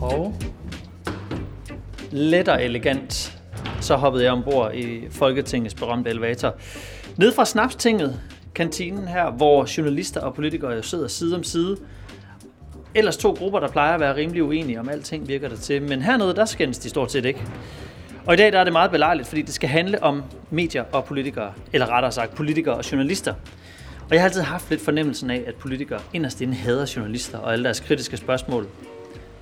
Og let og elegant, så hoppede jeg ombord i Folketingets berømte elevator. Ned fra Snapstinget, kantinen her, hvor journalister og politikere jo sidder side om side. Ellers to grupper, der plejer at være rimelig uenige om alting, virker det til. Men hernede, der skændes de stort set ikke. Og i dag der er det meget belejligt, fordi det skal handle om medier og politikere, eller rettere sagt politikere og journalister. Og jeg har altid haft lidt fornemmelsen af, at politikere inderst inde hader journalister og alle deres kritiske spørgsmål.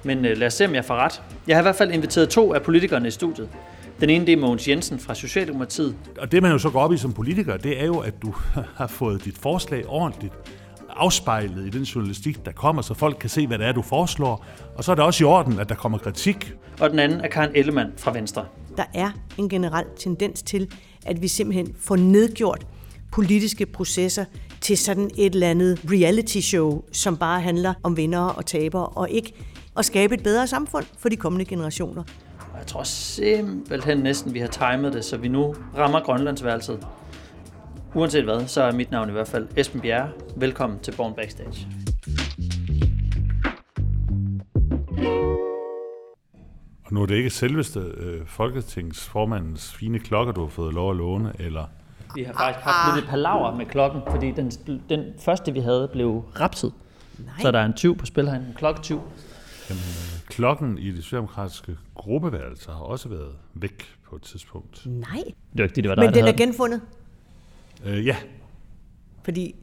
Men øh, lad os se, om jeg får ret. Jeg har i hvert fald inviteret to af politikerne i studiet. Den ene det er Mogens Jensen fra Socialdemokratiet. Og det man jo så går op i som politiker, det er jo, at du har fået dit forslag ordentligt afspejlet i den journalistik, der kommer, så folk kan se, hvad det er, du foreslår. Og så er det også i orden, at der kommer kritik. Og den anden er Karen Ellemann fra Venstre. Der er en generel tendens til, at vi simpelthen får nedgjort politiske processer til sådan et eller andet reality show, som bare handler om vinder og tabere, og ikke at skabe et bedre samfund for de kommende generationer. Og jeg tror simpelthen næsten, vi har timet det, så vi nu rammer Grønlandsværelset. Uanset hvad, så er mit navn i hvert fald Esben Bjerre. Velkommen til Born Backstage. Og nu er det ikke selveste øh, Folketingsformandens fine klokker, du har fået lov at låne, eller... Vi har faktisk haft lidt palaver med klokken, fordi den, den første, vi havde, blev rapset. Nej. Så der er en 20 på spil herinde, en klokketyv. Jamen, øh, klokken i det socialdemokratiske gruppeværelse har også været væk på et tidspunkt. Nej, Det var ikke det, det var dig, men den er genfundet, Øh, ja, fordi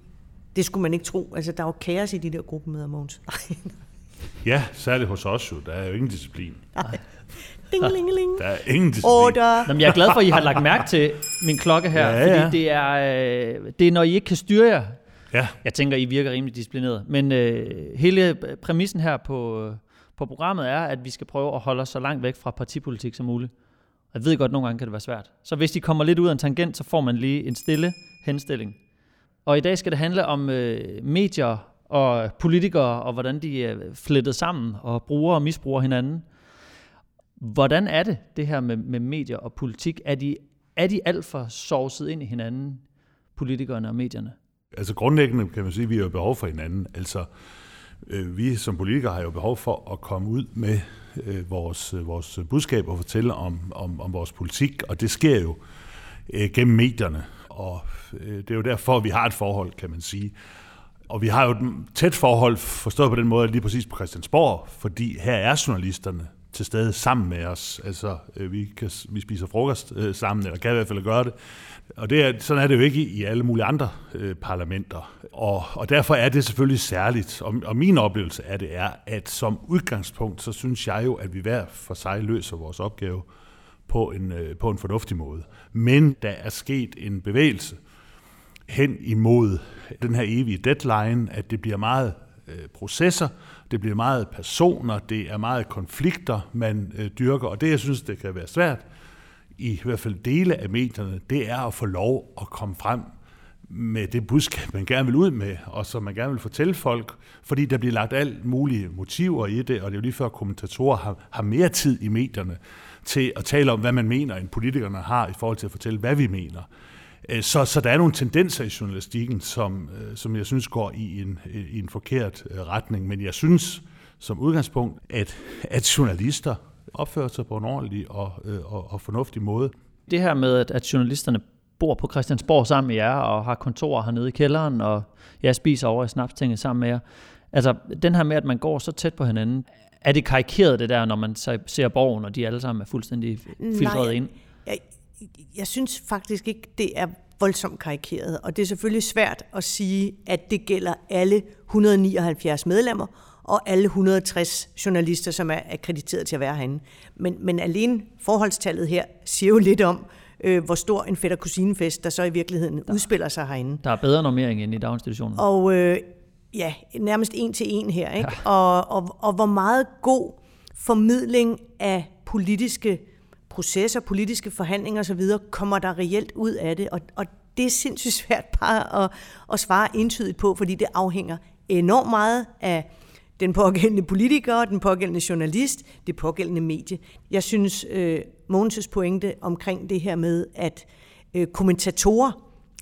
det skulle man ikke tro. Altså, der er jo kaos i de der gruppemøder, Mogens. ja, særligt hos os jo. Der er jo ingen disciplin. Dingelingeling. Der er ingen disciplin. Order. Nå, men jeg er glad for, at I har lagt mærke til min klokke her, Ja, ja. fordi det er, øh, det er, når I ikke kan styre jer. Ja, Jeg tænker, I virker rimelig disciplineret. Men øh, hele præmissen her på, øh, på programmet er, at vi skal prøve at holde os så langt væk fra partipolitik som muligt. Og jeg ved godt, at nogle gange kan det være svært. Så hvis de kommer lidt ud af en tangent, så får man lige en stille henstilling. Og i dag skal det handle om øh, medier og politikere, og hvordan de er flettet sammen og bruger og misbruger hinanden. Hvordan er det, det her med, med medier og politik? Er de, er de alt for sovset ind i hinanden, politikerne og medierne? altså grundlæggende kan man sige, at vi har behov for hinanden. Altså, øh, vi som politikere har jo behov for at komme ud med øh, vores, øh, vores budskab og fortælle om, om, om vores politik, og det sker jo øh, gennem medierne. Og øh, det er jo derfor, vi har et forhold, kan man sige. Og vi har jo et tæt forhold, forstået på den måde, lige præcis på Christiansborg, fordi her er journalisterne til stede sammen med os. Altså, øh, vi, kan, vi spiser frokost øh, sammen, eller kan i hvert fald gøre det. Og det er, sådan er det jo ikke i, alle mulige andre øh, parlamenter. Og, og derfor er det selvfølgelig særligt. Og, og min oplevelse af det er, at som udgangspunkt, så synes jeg jo, at vi hver for sig løser vores opgave på en, øh, på en fornuftig måde. Men der er sket en bevægelse hen imod den her evige deadline, at det bliver meget øh, processer, det bliver meget personer, det er meget konflikter, man øh, dyrker, og det, jeg synes, det kan være svært, i hvert fald dele af medierne, det er at få lov at komme frem med det budskab, man gerne vil ud med, og som man gerne vil fortælle folk, fordi der bliver lagt alt mulige motiver i det, og det er jo lige før kommentatorer har, har mere tid i medierne til at tale om, hvad man mener, end politikerne har i forhold til at fortælle, hvad vi mener. Øh, Så, så der er nogle tendenser i journalistikken, som, øh, som jeg synes går i en, i en forkert øh, retning, men jeg synes som udgangspunkt, at, at journalister opfører sig på en ordentlig og, øh, og, og fornuftig måde. det her med, at, at journalisterne bor på Christiansborg sammen med jer, og har kontorer hernede i kælderen, og jeg spiser over i Snapstinget sammen med jer. Altså, den her med, at man går så tæt på hinanden, er det karikeret det der, når man så ser borgen, og de alle sammen er fuldstændig filtreret Nej. ind? Jeg, jeg synes faktisk ikke, det er voldsomt karikeret, og det er selvfølgelig svært at sige, at det gælder alle 179 medlemmer og alle 160 journalister, som er akkrediteret til at være herinde. Men, men alene forholdstallet her siger jo lidt om, øh, hvor stor en fætter kusinefest der så i virkeligheden udspiller sig herinde. Der er bedre normering end i daginstitutionen. Og øh, ja, nærmest en til en her, ikke? Ja. Og, og, og hvor meget god formidling af politiske processer, politiske forhandlinger osv., kommer der reelt ud af det. Og, og det er sindssygt svært bare at, at svare entydigt på, fordi det afhænger enormt meget af den pågældende politiker, den pågældende journalist, det pågældende medie. Jeg synes, øh, Mogens' pointe omkring det her med, at øh, kommentatorer,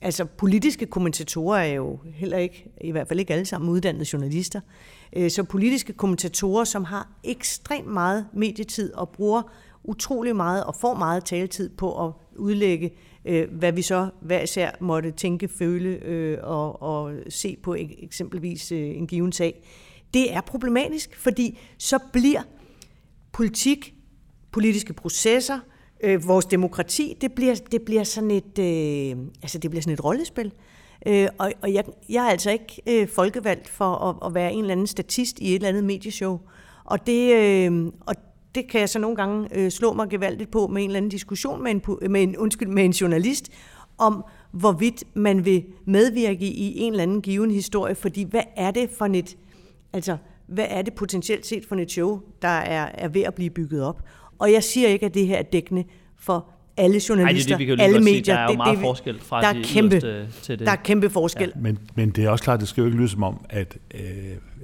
altså politiske kommentatorer er jo heller ikke, i hvert fald ikke alle sammen uddannede journalister, Øh, så politiske kommentatorer, som har ekstremt meget medietid og bruger utrolig meget og får meget taletid på at udlægge, øh, hvad vi så hver især måtte tænke, føle øh, og, og se på eksempelvis øh, en given sag. Det er problematisk, fordi så bliver politik, politiske processer, øh, vores demokrati, det bliver, det bliver sådan et, øh, altså det bliver sådan et rollespil. Øh, og og jeg, jeg er altså ikke øh, folkevalgt for at, at være en eller anden statist i et eller andet medieshow. Og det, øh, og det kan jeg så nogle gange øh, slå mig gevaldigt på med en eller anden diskussion med en, med en, undskyld, med en journalist om, hvorvidt man vil medvirke i en eller anden given historie, fordi hvad er det for et, altså, hvad er det potentielt set for et show, der er, er ved at blive bygget op? Og jeg siger ikke, at det her er dækkende for alle journalister, Ej, det er det, alle medier. Sige, der er jo meget det, forskel fra der de kæmpe, til det. Der er kæmpe forskel. Ja, men, men det er også klart, det skal jo ikke lyde som om, at øh,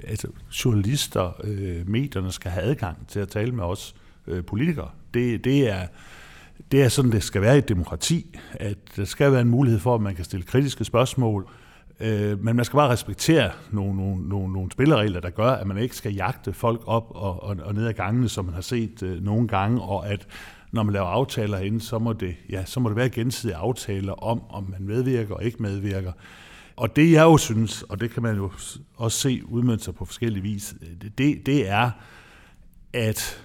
altså, journalister, øh, medierne skal have adgang til at tale med os øh, politikere. Det, det er det er sådan, det skal være i et demokrati, at der skal være en mulighed for, at man kan stille kritiske spørgsmål, øh, men man skal bare respektere nogle, nogle, nogle, nogle spilleregler, der gør, at man ikke skal jagte folk op og, og, og ned ad gangene, som man har set øh, nogle gange, og at når man laver aftaler herinde, så må det, ja, så må det være gensidige aftaler om, om man medvirker og ikke medvirker. Og det jeg jo synes, og det kan man jo også se udmønte sig på forskellige vis, øh, det, det er, at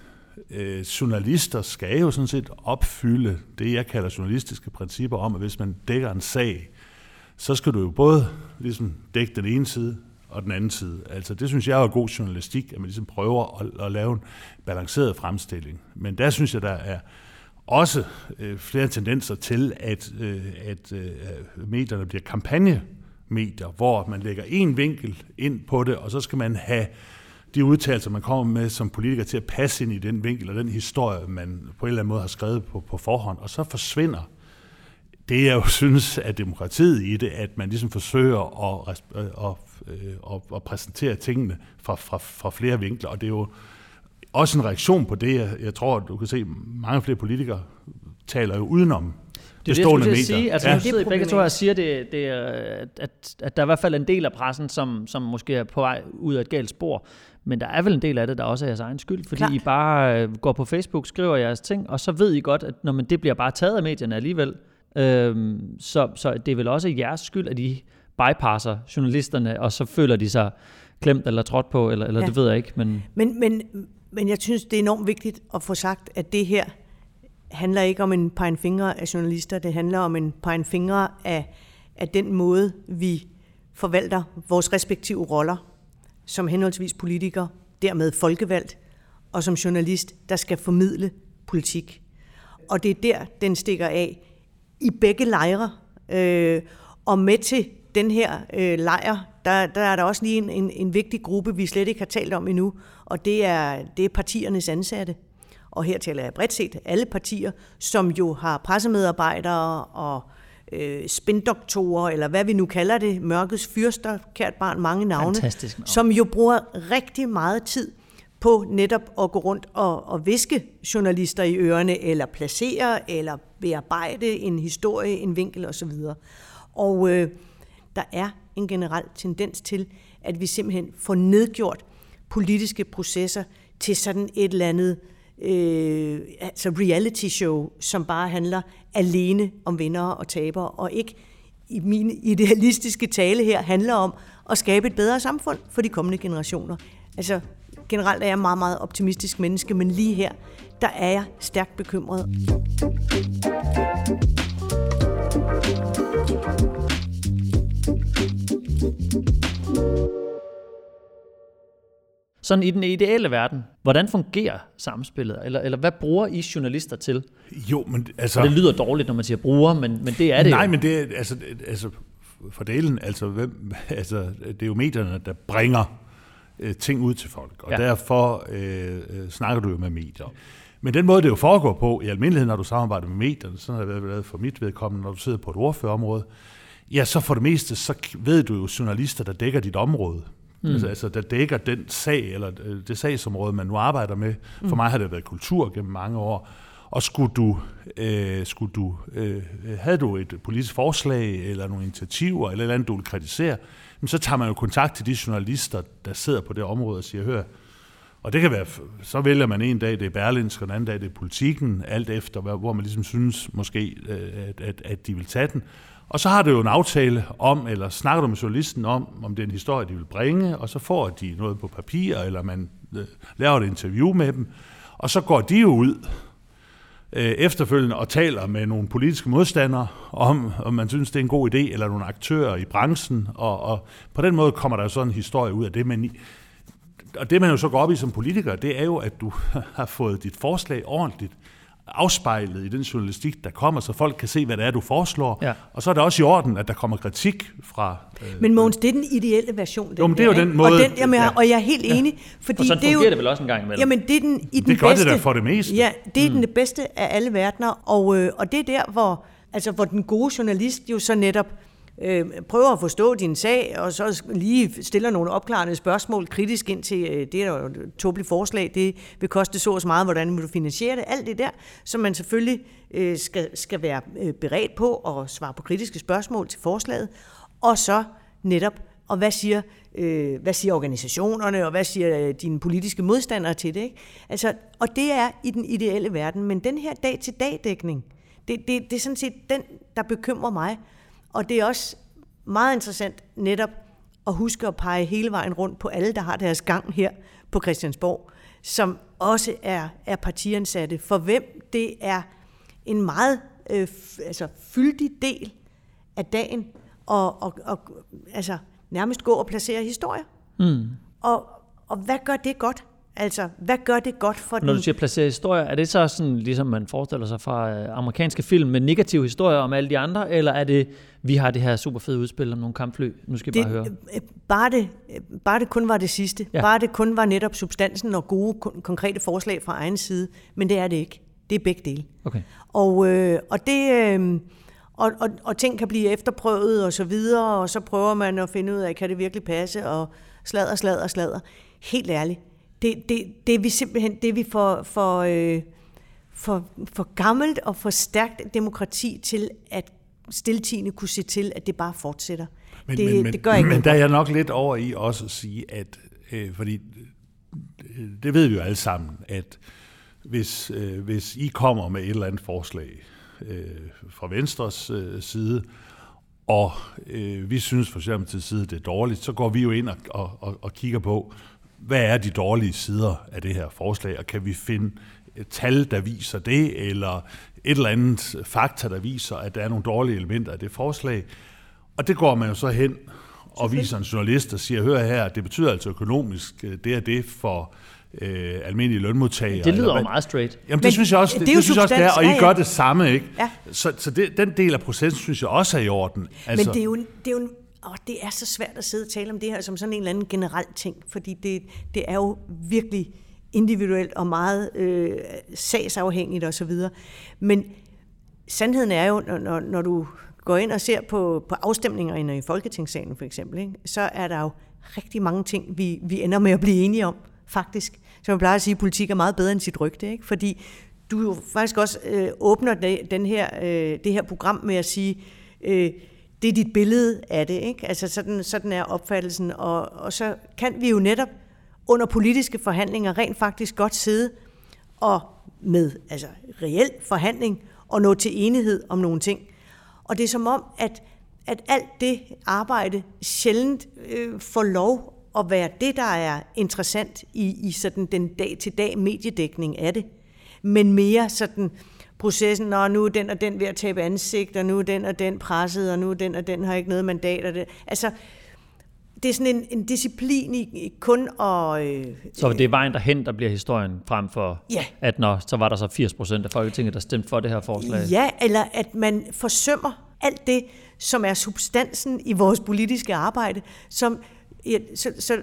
øh, journalister skal jo sådan set opfylde det, jeg kalder journalistiske principper om, at hvis man dækker en sag, så skal du jo både ligesom dække den ene side og den anden side. Altså det synes jeg er god journalistik, at man ligesom prøver at, at lave en balanceret fremstilling. Men der synes jeg, der er også øh, flere tendenser til, at, øh, at øh, medierne bliver kampagnemedier, hvor man lægger en vinkel ind på det, og så skal man have de udtalelser, man kommer med som politiker til at passe ind i den vinkel og den historie, man på en eller anden måde har skrevet på, på forhånd, og så forsvinder. Det, jeg jo synes er demokratiet i det, at man ligesom forsøger at, øh, at, at, at, at præsentere tingene fra, fra, fra flere vinkler, og det er jo også en reaktion på det, jeg, jeg tror, du kan se, mange flere politikere taler jo udenom det er det, jeg skulle sige. Altså, ja. nu sidder I begge to og siger, det, det, at, at der er i hvert fald en del af pressen, som, som måske er på vej ud af et galt spor. Men der er vel en del af det, der også er jeres egen skyld, fordi Klar. I bare øh, går på Facebook, skriver jeres ting, og så ved I godt, at når man, det bliver bare taget af medierne alligevel. Øhm, så, så det er vel også jeres skyld, at I bypasser journalisterne, og så føler de sig klemt eller trådt på, eller, eller ja. det ved jeg ikke. Men... Men, men, men jeg synes, det er enormt vigtigt at få sagt, at det her handler ikke om en pegen fingre af journalister, det handler om en pegen fingre af, af den måde, vi forvalter vores respektive roller som henholdsvis politiker, dermed folkevalgt, og som journalist, der skal formidle politik. Og det er der, den stikker af i begge lejre. Øh, og med til den her øh, lejr, der, der er der også lige en, en, en vigtig gruppe, vi slet ikke har talt om endnu, og det er, det er partiernes ansatte. Og her taler jeg bredt set alle partier, som jo har pressemedarbejdere og øh, spindoktorer, eller hvad vi nu kalder det, mørkets fyrster, kært barn, mange navne, som jo bruger rigtig meget tid på netop at gå rundt og, og viske journalister i ørerne, eller placere, eller bearbejde en historie, en vinkel osv. Og øh, der er en generel tendens til, at vi simpelthen får nedgjort politiske processer til sådan et eller andet øh, altså reality show, som bare handler alene om vinder og tabere, og ikke i min idealistiske tale her handler om at skabe et bedre samfund for de kommende generationer. Altså generelt er jeg meget, meget optimistisk menneske, men lige her, der er jeg stærkt bekymret. Sådan i den ideelle verden, hvordan fungerer samspillet? Eller, eller hvad bruger I journalister til? Jo, men altså... Og det lyder dårligt, når man siger bruger, men, men det er det Nej, jo. men det er, altså, altså fordelen, altså, hvem, altså, det er jo medierne, der bringer øh, ting ud til folk, og ja. derfor øh, øh, snakker du jo med medier. Men den måde, det jo foregår på, i almindelighed, når du samarbejder med medierne, sådan har det været for mit vedkommende, når du sidder på et ordførerområde, ja, så for det meste, så ved du jo journalister, der dækker dit område. Mm. Altså, altså, der dækker den sag, eller øh, det sagsområde, man nu arbejder med. For mm. mig har det været kultur gennem mange år. Og skulle du, øh, skulle du, øh, havde du et politisk forslag, eller nogle initiativer, eller noget andet, du vil kritisere, så tager man jo kontakt til de journalister, der sidder på det område og siger, hør, og det kan være, så vælger man en dag, det er Berlinsk, og en anden dag, det er politikken, alt efter, hvor man ligesom synes måske, øh, at, at, at de vil tage den. Og så har du jo en aftale om, eller snakker du med journalisten om, om det er en historie, de vil bringe, og så får de noget på papir, eller man øh, laver et interview med dem, og så går de jo ud øh, efterfølgende og taler med nogle politiske modstandere om, om man synes, det er en god idé, eller nogle aktører i branchen, og, og på den måde kommer der sådan en historie ud af det, men og det man jo så går op i som politiker, det er jo, at du har fået dit forslag ordentligt afspejlet i den journalistik, der kommer, så folk kan se, hvad det er, du foreslår. Ja. Og så er det også i orden, at der kommer kritik fra... Øh, men Mogens, det er den ideelle version. Den jo, men det er jo den måde... Og, den, jamen, ja. og jeg er helt enig. Ja. Fordi og sådan det fungerer jo, det vel også en gang imellem. Jamen, det er den, i den det gør bedste, det der for det meste. Ja, det er mm. den bedste af alle verdener, og, øh, og det er der, hvor, altså, hvor den gode journalist jo så netop øh, prøver at forstå din sag, og så lige stiller nogle opklarende spørgsmål kritisk ind til, øh, det er jo et tåbeligt forslag, det vil koste så og så meget, hvordan vil du finansiere det, alt det der, som man selvfølgelig øh, skal, skal være øh, beredt på og svare på kritiske spørgsmål til forslaget, og så netop, og hvad siger, øh, hvad siger organisationerne, og hvad siger øh, dine politiske modstandere til det, ikke? Altså, og det er i den ideelle verden, men den her dag-til-dag-dækning, det, det, det er sådan set den, der bekymrer mig, og det er også meget interessant netop at huske at pege hele vejen rundt på alle, der har deres gang her på Christiansborg, som også er, er partiansatte, for hvem det er en meget øh, altså, fyldig del af dagen og, og, og altså, nærmest gå og placere historier. Mm. Og, og hvad gør det godt? Altså, hvad gør det godt for Når du siger placere historier, er det så sådan, ligesom man forestiller sig fra øh, amerikanske film, med negative historier om alle de andre, eller er det, vi har det her super fede udspil om nogle kampfly, nu skal jeg bare høre? Øh, bare det, bare det kun var det sidste. Ja. Bare det kun var netop substansen og gode, konkrete forslag fra egen side, men det er det ikke. Det er begge dele. Okay. Og, øh, og det... Øh, og, og, og ting kan blive efterprøvet og så videre, og så prøver man at finde ud af, kan det virkelig passe, og sladder, sladder, sladder. Helt ærligt, det, det, det er vi simpelthen det er vi for, for, øh, for, for gammelt og for stærkt demokrati til at stiltigende kunne se til, at det bare fortsætter. Men, det, men, det gør ikke Men der er jeg nok lidt over i også at sige, at øh, fordi øh, det ved vi jo alle sammen, at hvis, øh, hvis I kommer med et eller andet forslag øh, fra Venstres øh, side, og øh, vi synes for eksempel til side, det er dårligt, så går vi jo ind og, og, og, og kigger på, hvad er de dårlige sider af det her forslag, og kan vi finde tal, der viser det, eller et eller andet fakta, der viser, at der er nogle dårlige elementer af det forslag. Og det går man jo så hen og viser en journalist, der siger, hør her, det betyder altså økonomisk, øh, det er det for øh, almindelige lønmodtagere. Det lyder jo meget straight. Jamen det Men synes jeg også, det, det, det synes jeg også, det er, og I gør det samme, ikke? Ja. Så, så det, den del af processen synes jeg også er i orden. Altså, Men det er jo, det er jo og det er så svært at sidde og tale om det her som sådan en eller anden generel ting, fordi det, det er jo virkelig individuelt og meget øh, sagsafhængigt osv. Men sandheden er jo, når, når du går ind og ser på, på afstemninger i Folketingssalen for eksempel, ikke, så er der jo rigtig mange ting, vi, vi ender med at blive enige om, faktisk. Så man plejer at sige, at politik er meget bedre end sit rygte, ikke? fordi du jo faktisk også øh, åbner den her, øh, det her program med at sige, øh, det er dit billede af det. Ikke? Altså sådan, sådan er opfattelsen. Og, og så kan vi jo netop under politiske forhandlinger rent faktisk godt sidde og med altså reel forhandling og nå til enighed om nogle ting. Og det er som om, at, at alt det arbejde sjældent øh, får lov at være det, der er interessant i, i sådan den dag-til-dag mediedækning af det, men mere sådan processen, og nu er den og den ved at tabe ansigt, og nu er den og den presset, og nu er den og den har ikke noget mandat. Og det. Altså, det er sådan en, en disciplin i, i kun at... Øh, så det er vejen derhen, der bliver historien frem for, ja. at når, så var der så 80 procent af Folketinget, der stemte for det her forslag? Ja, eller at man forsømmer alt det, som er substansen i vores politiske arbejde, som ja, så, så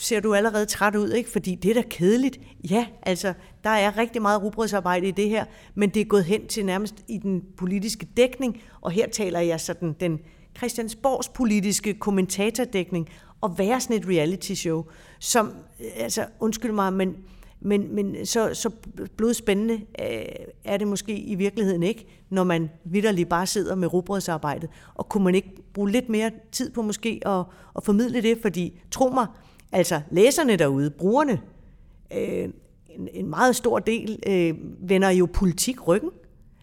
ser du allerede træt ud, ikke? fordi det er da kedeligt. Ja, altså, der er rigtig meget rugbrødsarbejde i det her, men det er gået hen til nærmest i den politiske dækning, og her taler jeg sådan den Christiansborgs politiske kommentatordækning, og være sådan et reality show, som, øh, altså, undskyld mig, men Men, men så, så blodspændende øh, er det måske i virkeligheden ikke, når man vidderligt bare sidder med robrødsarbejdet. Og kunne man ikke bruge lidt mere tid på måske at, at formidle det? Fordi tro mig, altså læserne derude, brugerne, øh, en, en meget stor del øh, vender jo politik ryggen.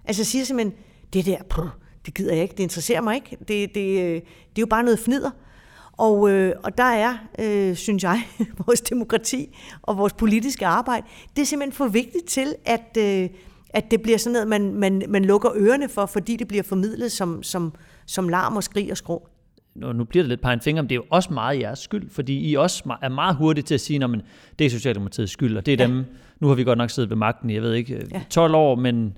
Altså siger simpelthen, det der, pff, det gider jeg ikke, det interesserer mig ikke. Det, det, øh, det er jo bare noget fnider. Og, øh, og der er, øh, synes jeg, vores demokrati og vores politiske arbejde, det er simpelthen for vigtigt til, at, øh, at det bliver sådan noget, man, man, man lukker ørerne for, fordi det bliver formidlet som, som, som larm og skrig og skrå. Nu, nu bliver det lidt pegen fingre, men det er jo også meget jeres skyld, fordi I også er meget hurtige til at sige, at det er Socialdemokratiets skyld, og det er ja. dem, nu har vi godt nok siddet ved magten i, jeg ved ikke, ja. 12 år, men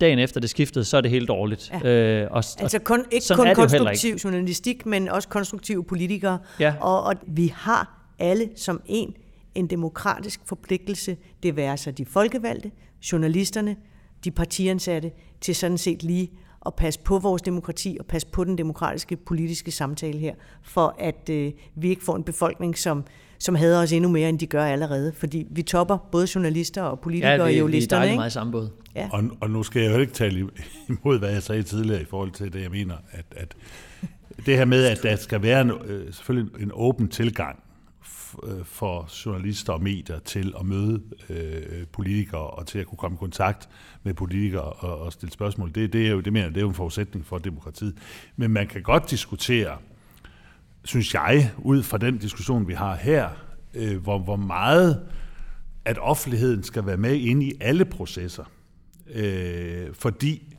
dagen efter det skiftede, så er det helt dårligt. Ja. Øh, og, altså kun, ikke kun konstruktiv ikke. journalistik, men også konstruktive politikere. Ja. Og, og vi har alle som en en demokratisk forpligtelse, det være sig de folkevalgte, journalisterne, de partiansatte, til sådan set lige at passe på vores demokrati og passe på den demokratiske politiske samtale her, for at øh, vi ikke får en befolkning, som, som hader os endnu mere, end de gør allerede. Fordi vi topper både journalister og politikere ja, vi, og listerne. Ja, vi er meget samme båd. Ja. Og, og nu skal jeg jo ikke tale imod, hvad jeg sagde tidligere i forhold til det, jeg mener, at, at det her med, at der skal være en, øh, selvfølgelig en åben tilgang Øh, for journalister og medier til at møde øh, politikere og til at kunne komme i kontakt med politikere og, og stille spørgsmål. Det, det, er jo, det mener det er jo en forudsætning for demokratiet. Men man kan godt diskutere, synes jeg, ud fra den diskussion, vi har her, øh, hvor, hvor meget at offentligheden skal være med inde i alle processer. Øh, fordi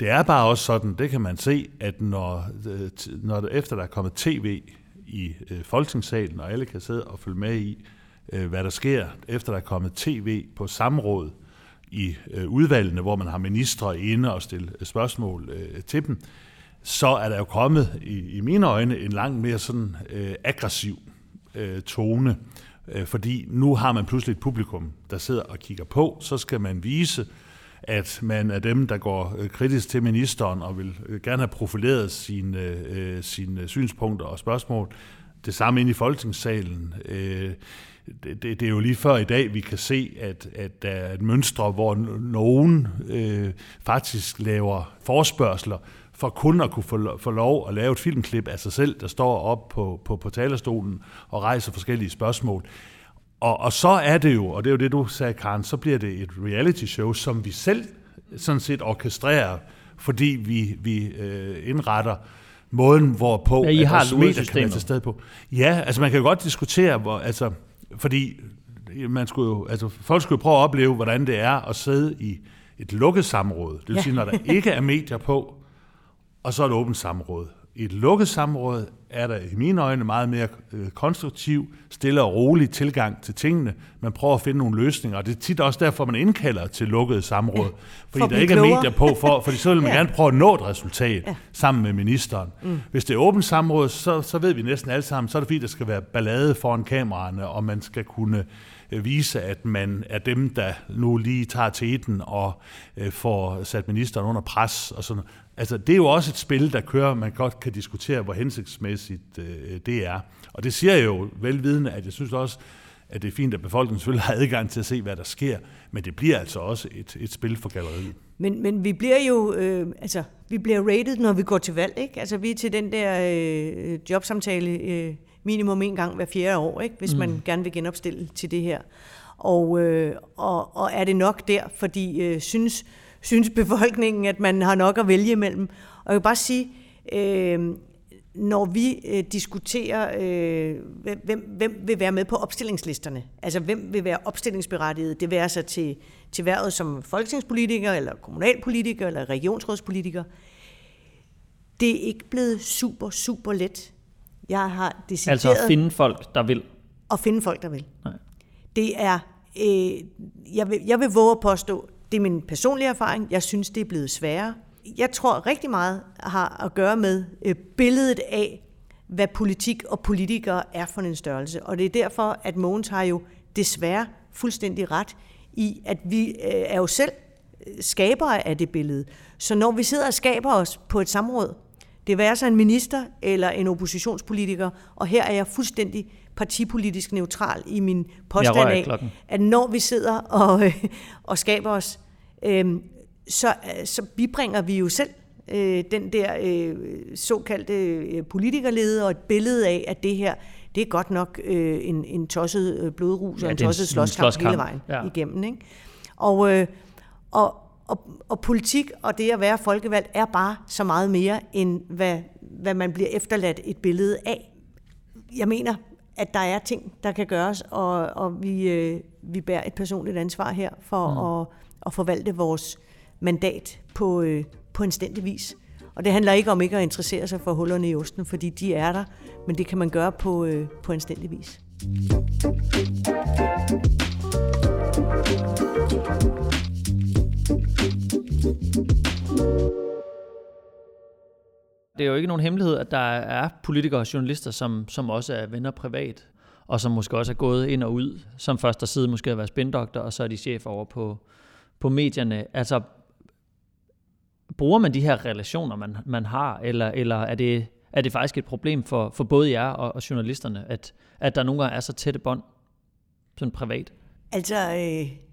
det er bare også sådan, det kan man se, at når, øh, når efter der er kommet tv i øh, folketingssalen, og alle kan sidde og følge med i, øh, hvad der sker, efter der er kommet tv på samråd i øh, udvalgene, hvor man har ministre inde og stille øh, spørgsmål øh, til dem, så er der jo kommet i, i mine øjne en langt mere sådan øh, aggressiv øh, tone, øh, fordi nu har man pludselig et publikum, der sidder og kigger på, så skal man vise, at man er dem, der går øh, kritisk til ministeren og vil øh, gerne have profileret sine, øh, sine synspunkter og spørgsmål. Det samme ind i folketingssalen. Det, det, det er jo lige før i dag, vi kan se, at, at der er et mønstre, hvor nogen øh, faktisk laver forspørgseler for kun at kunne få, få lov at lave et filmklip af sig selv, der står op på, på, på talerstolen og rejser forskellige spørgsmål. Og, og så er det jo, og det er jo det, du sagde, Karen, så bliver det et reality show, som vi selv sådan set orkestrerer, fordi vi, vi øh, indretter måden, hvorpå ja, I har at medier kan være til stede på. Ja, altså man kan jo godt diskutere, hvor, altså, fordi man skulle jo, altså, folk skulle jo prøve at opleve, hvordan det er at sidde i et lukket samråd. Det vil ja. sige, når der ikke er medier på, og så er et åbent samråd. I et lukket samråd er der i mine øjne meget mere øh, konstruktiv, stille og rolig tilgang til tingene. Man prøver at finde nogle løsninger, og det er tit også derfor, man indkalder til lukkede samråd. Ja, fordi for der ikke klogere. er medier på, for, fordi så vil man ja. gerne prøve at nå et resultat ja. sammen med ministeren. Mm. Hvis det er åbent samråd, så, så ved vi næsten alle sammen, så er det fordi, der skal være ballade foran kameraerne, og man skal kunne øh, vise, at man er dem, der nu lige tager til eten og øh, får sat ministeren under pres og sådan Altså, det er jo også et spil, der kører, man godt kan diskutere, hvor hensigtsmæssigt øh, det er. Og det siger jeg jo velvidende, at jeg synes også, at det er fint, at befolkningen selvfølgelig har adgang til at se, hvad der sker, men det bliver altså også et, et spil for galleriet. Men, men vi bliver jo, øh, altså, vi bliver rated, når vi går til valg, ikke? Altså, vi er til den der øh, jobsamtale øh, minimum en gang hver fjerde år, ikke? Hvis mm. man gerne vil genopstille til det her. Og, øh, og, og er det nok der, fordi øh, synes synes befolkningen, at man har nok at vælge imellem. Og jeg vil bare sige, øh, når vi øh, diskuterer, øh, hvem, hvem vil være med på opstillingslisterne, altså hvem vil være opstillingsberettiget, det være sig til, til hvervet som folketingspolitiker, eller kommunalpolitiker, eller regionsrådspolitiker, det er ikke blevet super, super let. Jeg har decideret... Altså at finde folk, der vil? At finde folk, der vil. Nej. Det er... Øh, jeg, vil, jeg vil våge at påstå, det er min personlige erfaring. Jeg synes, det er blevet sværere. Jeg tror rigtig meget har at gøre med øh, billedet af, hvad politik og politikere er for en størrelse. Og det er derfor, at Mogens har jo desværre fuldstændig ret i, at vi øh, er jo selv øh, skabere af det billede. Så når vi sidder og skaber os på et samråd, det være sig en minister eller en oppositionspolitiker, og her er jeg fuldstændig partipolitisk neutral i min påstand af, at når vi sidder og, øh, og skaber os, øh, så, så bibringer vi jo selv øh, den der øh, såkaldte øh, politikerlede og et billede af, at det her, det er godt nok øh, en, en tosset øh, blodrus ja, og en tosset slåskamp, slåskamp hele vejen ja. igennem. Ikke? Og, øh, og, og, og politik og det at være folkevalgt er bare så meget mere, end hvad, hvad man bliver efterladt et billede af. Jeg mener, at der er ting, der kan gøres, og, og vi, øh, vi bærer et personligt ansvar her for mm. at, at forvalte vores mandat på, øh, på anstændig vis. Og det handler ikke om ikke at interessere sig for hullerne i osten, fordi de er der, men det kan man gøre på, øh, på anstændig vis. Det er jo ikke nogen hemmelighed, at der er politikere og journalister, som, som også er venner privat, og som måske også er gået ind og ud, som først har siddet måske har været spindoktor, og så er de chef over på, på medierne. Altså, bruger man de her relationer, man, man har, eller, eller er, det, er det faktisk et problem for, for både jer og, og journalisterne, at, at der nogle gange er så tætte bånd, sådan privat? Altså, øh,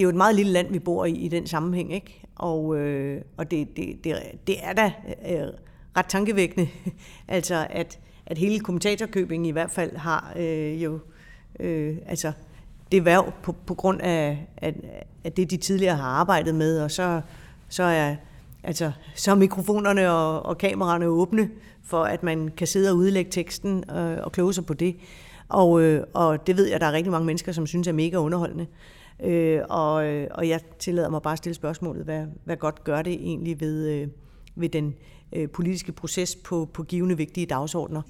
det er jo et meget lille land, vi bor i i den sammenhæng, ikke? Og, øh, og det, det, det, det er da øh, ret tankevækkende, altså at, at hele kommentatorkøbingen i hvert fald har øh, jo øh, altså det værv på, på grund af, at, at det, de tidligere har arbejdet med, og så, så er altså, så er mikrofonerne og, og kameraerne åbne for, at man kan sidde og udlægge teksten og, og kloge sig på det. Og, øh, og det ved jeg, at der er rigtig mange mennesker, som synes er mega underholdende. Øh, og, og jeg tillader mig bare at stille spørgsmålet, hvad, hvad godt gør det egentlig ved, øh, ved den øh, politiske proces på, på givende vigtige dagsordner?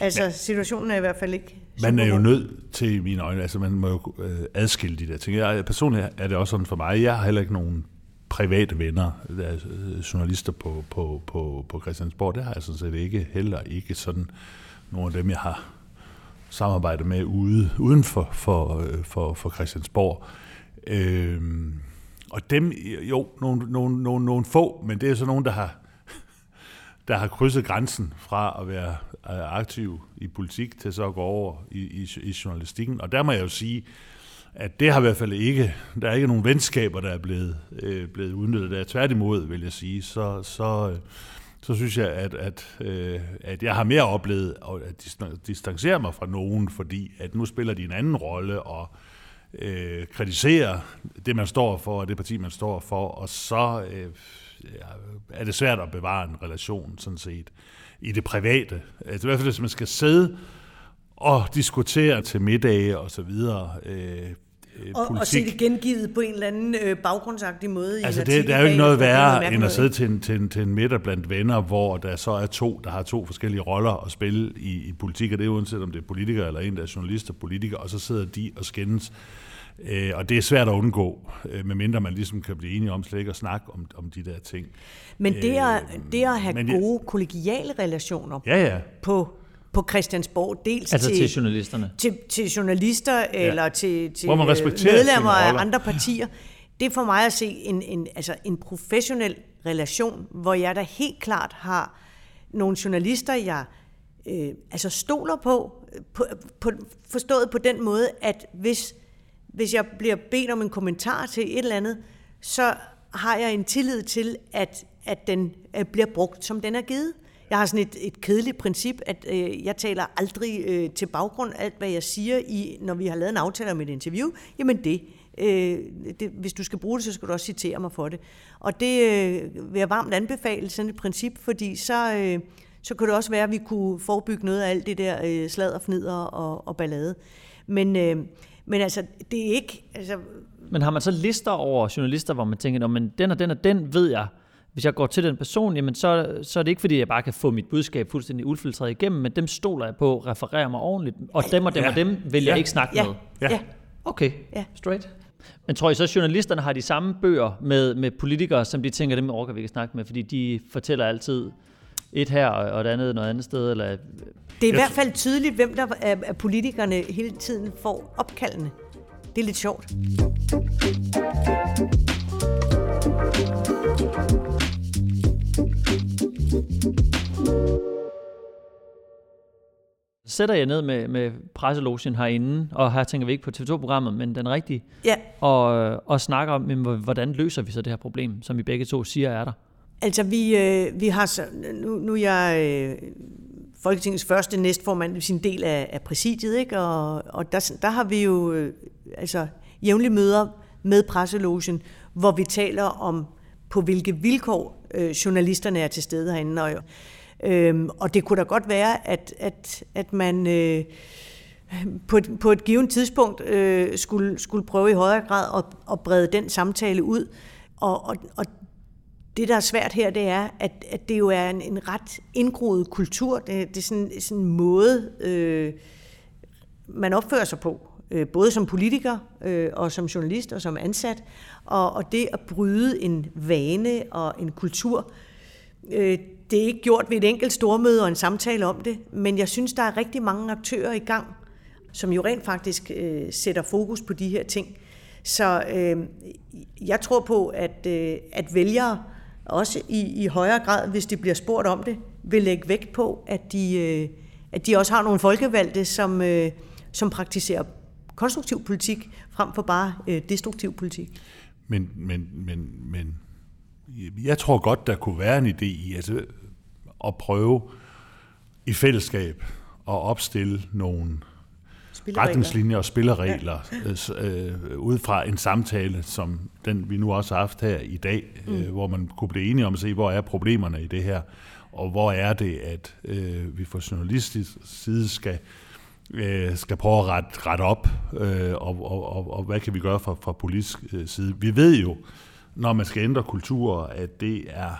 Altså, ja. situationen er i hvert fald ikke... Man er jo nødt til, i mine øjne, altså man må jo øh, adskille de der ting. Jeg, personligt er det også sådan for mig, jeg har heller ikke nogen private venner, er øh, journalister på, på, på, på Christiansborg. Det har jeg sådan set ikke, heller ikke sådan nogle af dem, jeg har samarbejdet med ude, uden for, for, øh, for, for Christiansborg. Øhm, og dem, jo, nogle, nogle, nogle, nogle få, men det er så nogen, der har, der har krydset grænsen fra at være øh, aktiv i politik til så at gå over i, i, i journalistikken. Og der må jeg jo sige, at det har i hvert fald ikke, der er ikke nogen venskaber, der er blevet, øh, blevet udnyttet der. Tværtimod, vil jeg sige, så, så, øh, så synes jeg, at, at, øh, at jeg har mere oplevet at distancere mig fra nogen, fordi at nu spiller de en anden rolle, og øh, Øh, kritiserer det, man står for, og det parti, man står for, og så øh, er det svært at bevare en relation, sådan set, i det private. Altså, I hvert fald, hvis man skal sidde og diskutere til middage og så videre. Øh, øh og, og se det gengivet på en eller anden øh, baggrundsagtig måde. Altså det, der er jo ikke noget værre end at sidde til en, til, en, til en middag blandt venner, hvor der så er to, der har to forskellige roller at spille i, i politik, og det er uanset om det er politiker eller en, der er journalist og politiker, og så sidder de og skændes. Øh, og det er svært at undgå, øh, medmindre man ligesom kan blive enige om slet ikke at snakke om, om de der ting. Men det at, øh, det at have gode kollegiale relationer ja, ja. på på Christiansborg, dels altså til, til journalisterne. Til, til journalister ja. eller til, til medlemmer af andre partier. Det er for mig at se en, en, altså en professionel relation, hvor jeg da helt klart har nogle journalister, jeg øh, altså stoler på, på, på, forstået på den måde, at hvis, hvis jeg bliver bedt om en kommentar til et eller andet, så har jeg en tillid til, at, at den bliver brugt, som den er givet. Jeg har sådan et, et kedeligt princip, at øh, jeg taler aldrig øh, til baggrund alt, hvad jeg siger, i, når vi har lavet en aftale om et interview. Jamen det, øh, det, hvis du skal bruge det, så skal du også citere mig for det. Og det øh, vil jeg varmt anbefale, sådan et princip, fordi så, øh, så kunne det også være, at vi kunne forebygge noget af alt det der øh, slad og fnider og, og ballade. Men, øh, men altså, det er ikke... Altså, men har man så lister over journalister, hvor man tænker, men den og den og den ved jeg, hvis jeg går til den person, jamen så, så er det ikke fordi, jeg bare kan få mit budskab fuldstændig udfiltreret igennem, men dem stoler jeg på, refererer mig ordentligt, og dem og dem ja. og dem vil jeg ja. ikke snakke ja. med. Ja. ja. Okay, ja. straight. Men tror I så, at journalisterne har de samme bøger med, med politikere, som de tænker, dem overgår vi ikke snakke med, fordi de fortæller altid et her og et andet noget andet sted? Eller... Det er i hvert fald tydeligt, hvem der af politikerne hele tiden får opkaldene. Det er lidt sjovt. Sætter jeg ned med, med presselogien herinde, og her tænker vi ikke på TV2-programmet, men den rigtige, Ja, og, og snakker om, hvordan løser vi så det her problem, som I begge to siger er der. altså vi, øh, vi har så, nu, nu er jeg øh, Folketingets første næstformand, det sige en del af, af præsidiet, ikke? og, og der, der har vi jo øh, altså jævnlige møder med presselogen, hvor vi taler om, på hvilke vilkår øh, journalisterne er til stede herinde. Og, øh, og det kunne da godt være, at, at, at man øh, på, et, på et givet tidspunkt øh, skulle, skulle prøve i højere grad at, at brede den samtale ud. Og, og, og det, der er svært her, det er, at, at det jo er en, en ret indgroet kultur. Det, det er sådan, sådan en måde, øh, man opfører sig på, øh, både som politiker øh, og som journalist og som ansat. Og, og det at bryde en vane og en kultur, øh, det er ikke gjort ved et enkelt stormøde og en samtale om det, men jeg synes, der er rigtig mange aktører i gang, som jo rent faktisk øh, sætter fokus på de her ting. Så øh, jeg tror på, at, øh, at vælgere også i, i højere grad, hvis de bliver spurgt om det, vil lægge vægt på, at de, øh, at de også har nogle folkevalgte, som, øh, som praktiserer konstruktiv politik, frem for bare øh, destruktiv politik. Men, men, men, men jeg tror godt, der kunne være en idé i altså, at prøve i fællesskab at opstille nogle retningslinjer og spilleregler ja. øh, ud fra en samtale, som den vi nu også har haft her i dag, mm. øh, hvor man kunne blive enige om at se, hvor er problemerne i det her, og hvor er det, at øh, vi fra journalistisk side skal øh, skal prøve at rette, rette op, øh, og, og, og, og hvad kan vi gøre fra, fra politisk øh, side. Vi ved jo, når man skal ændre kultur, at det er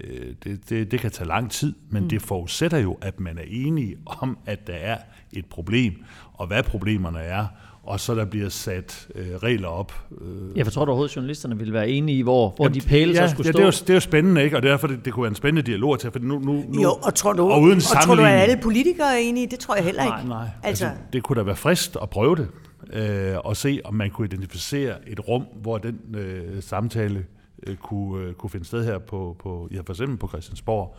øh, det, det, det kan tage lang tid, men mm. det forudsætter jo, at man er enige om, at der er et problem, og hvad problemerne er, og så der bliver sat øh, regler op. Øh. Jeg tror du overhovedet, at journalisterne ville være enige i, hvor, hvor Jamen, de pæle ja, så skulle ja, stå? Det er, jo, det er jo spændende, ikke? og derfor det, det kunne være en spændende dialog til, for nu, nu, nu Jo, og tror du, og uden og tror du, at alle politikere er enige? Det tror jeg heller ikke. Nej, nej. Altså, Altså, det kunne da være frist at prøve det, øh, og se, om man kunne identificere et rum, hvor den øh, samtale øh, kunne, øh, kunne finde sted her på, på ja, for eksempel på Christiansborg,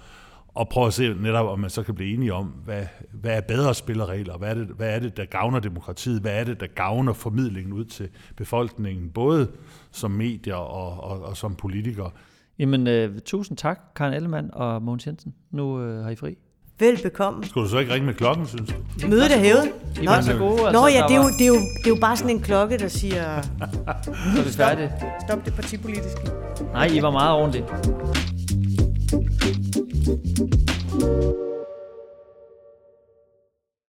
og prøve at se netop, om man så kan blive enige om, hvad, hvad er bedre spilleregler, hvad er, det, hvad er det, der gavner demokratiet, hvad er det, der gavner formidlingen ud til befolkningen, både som medier og, og, og som politikere. Jamen, øh, tusind tak, Karen Ellemann og Mogens Jensen. Nu øh, har I fri. velbekomme. Skulle du så ikke ringe med klokken, synes du? Mødet er hævet. Var så gode. Altså, Nå ja, der det er, jo, det, er jo, det er jo bare sådan en klokke, der siger, Så er vi færdige. stop det partipolitiske. Nej, I var meget ordentlige. Thank you.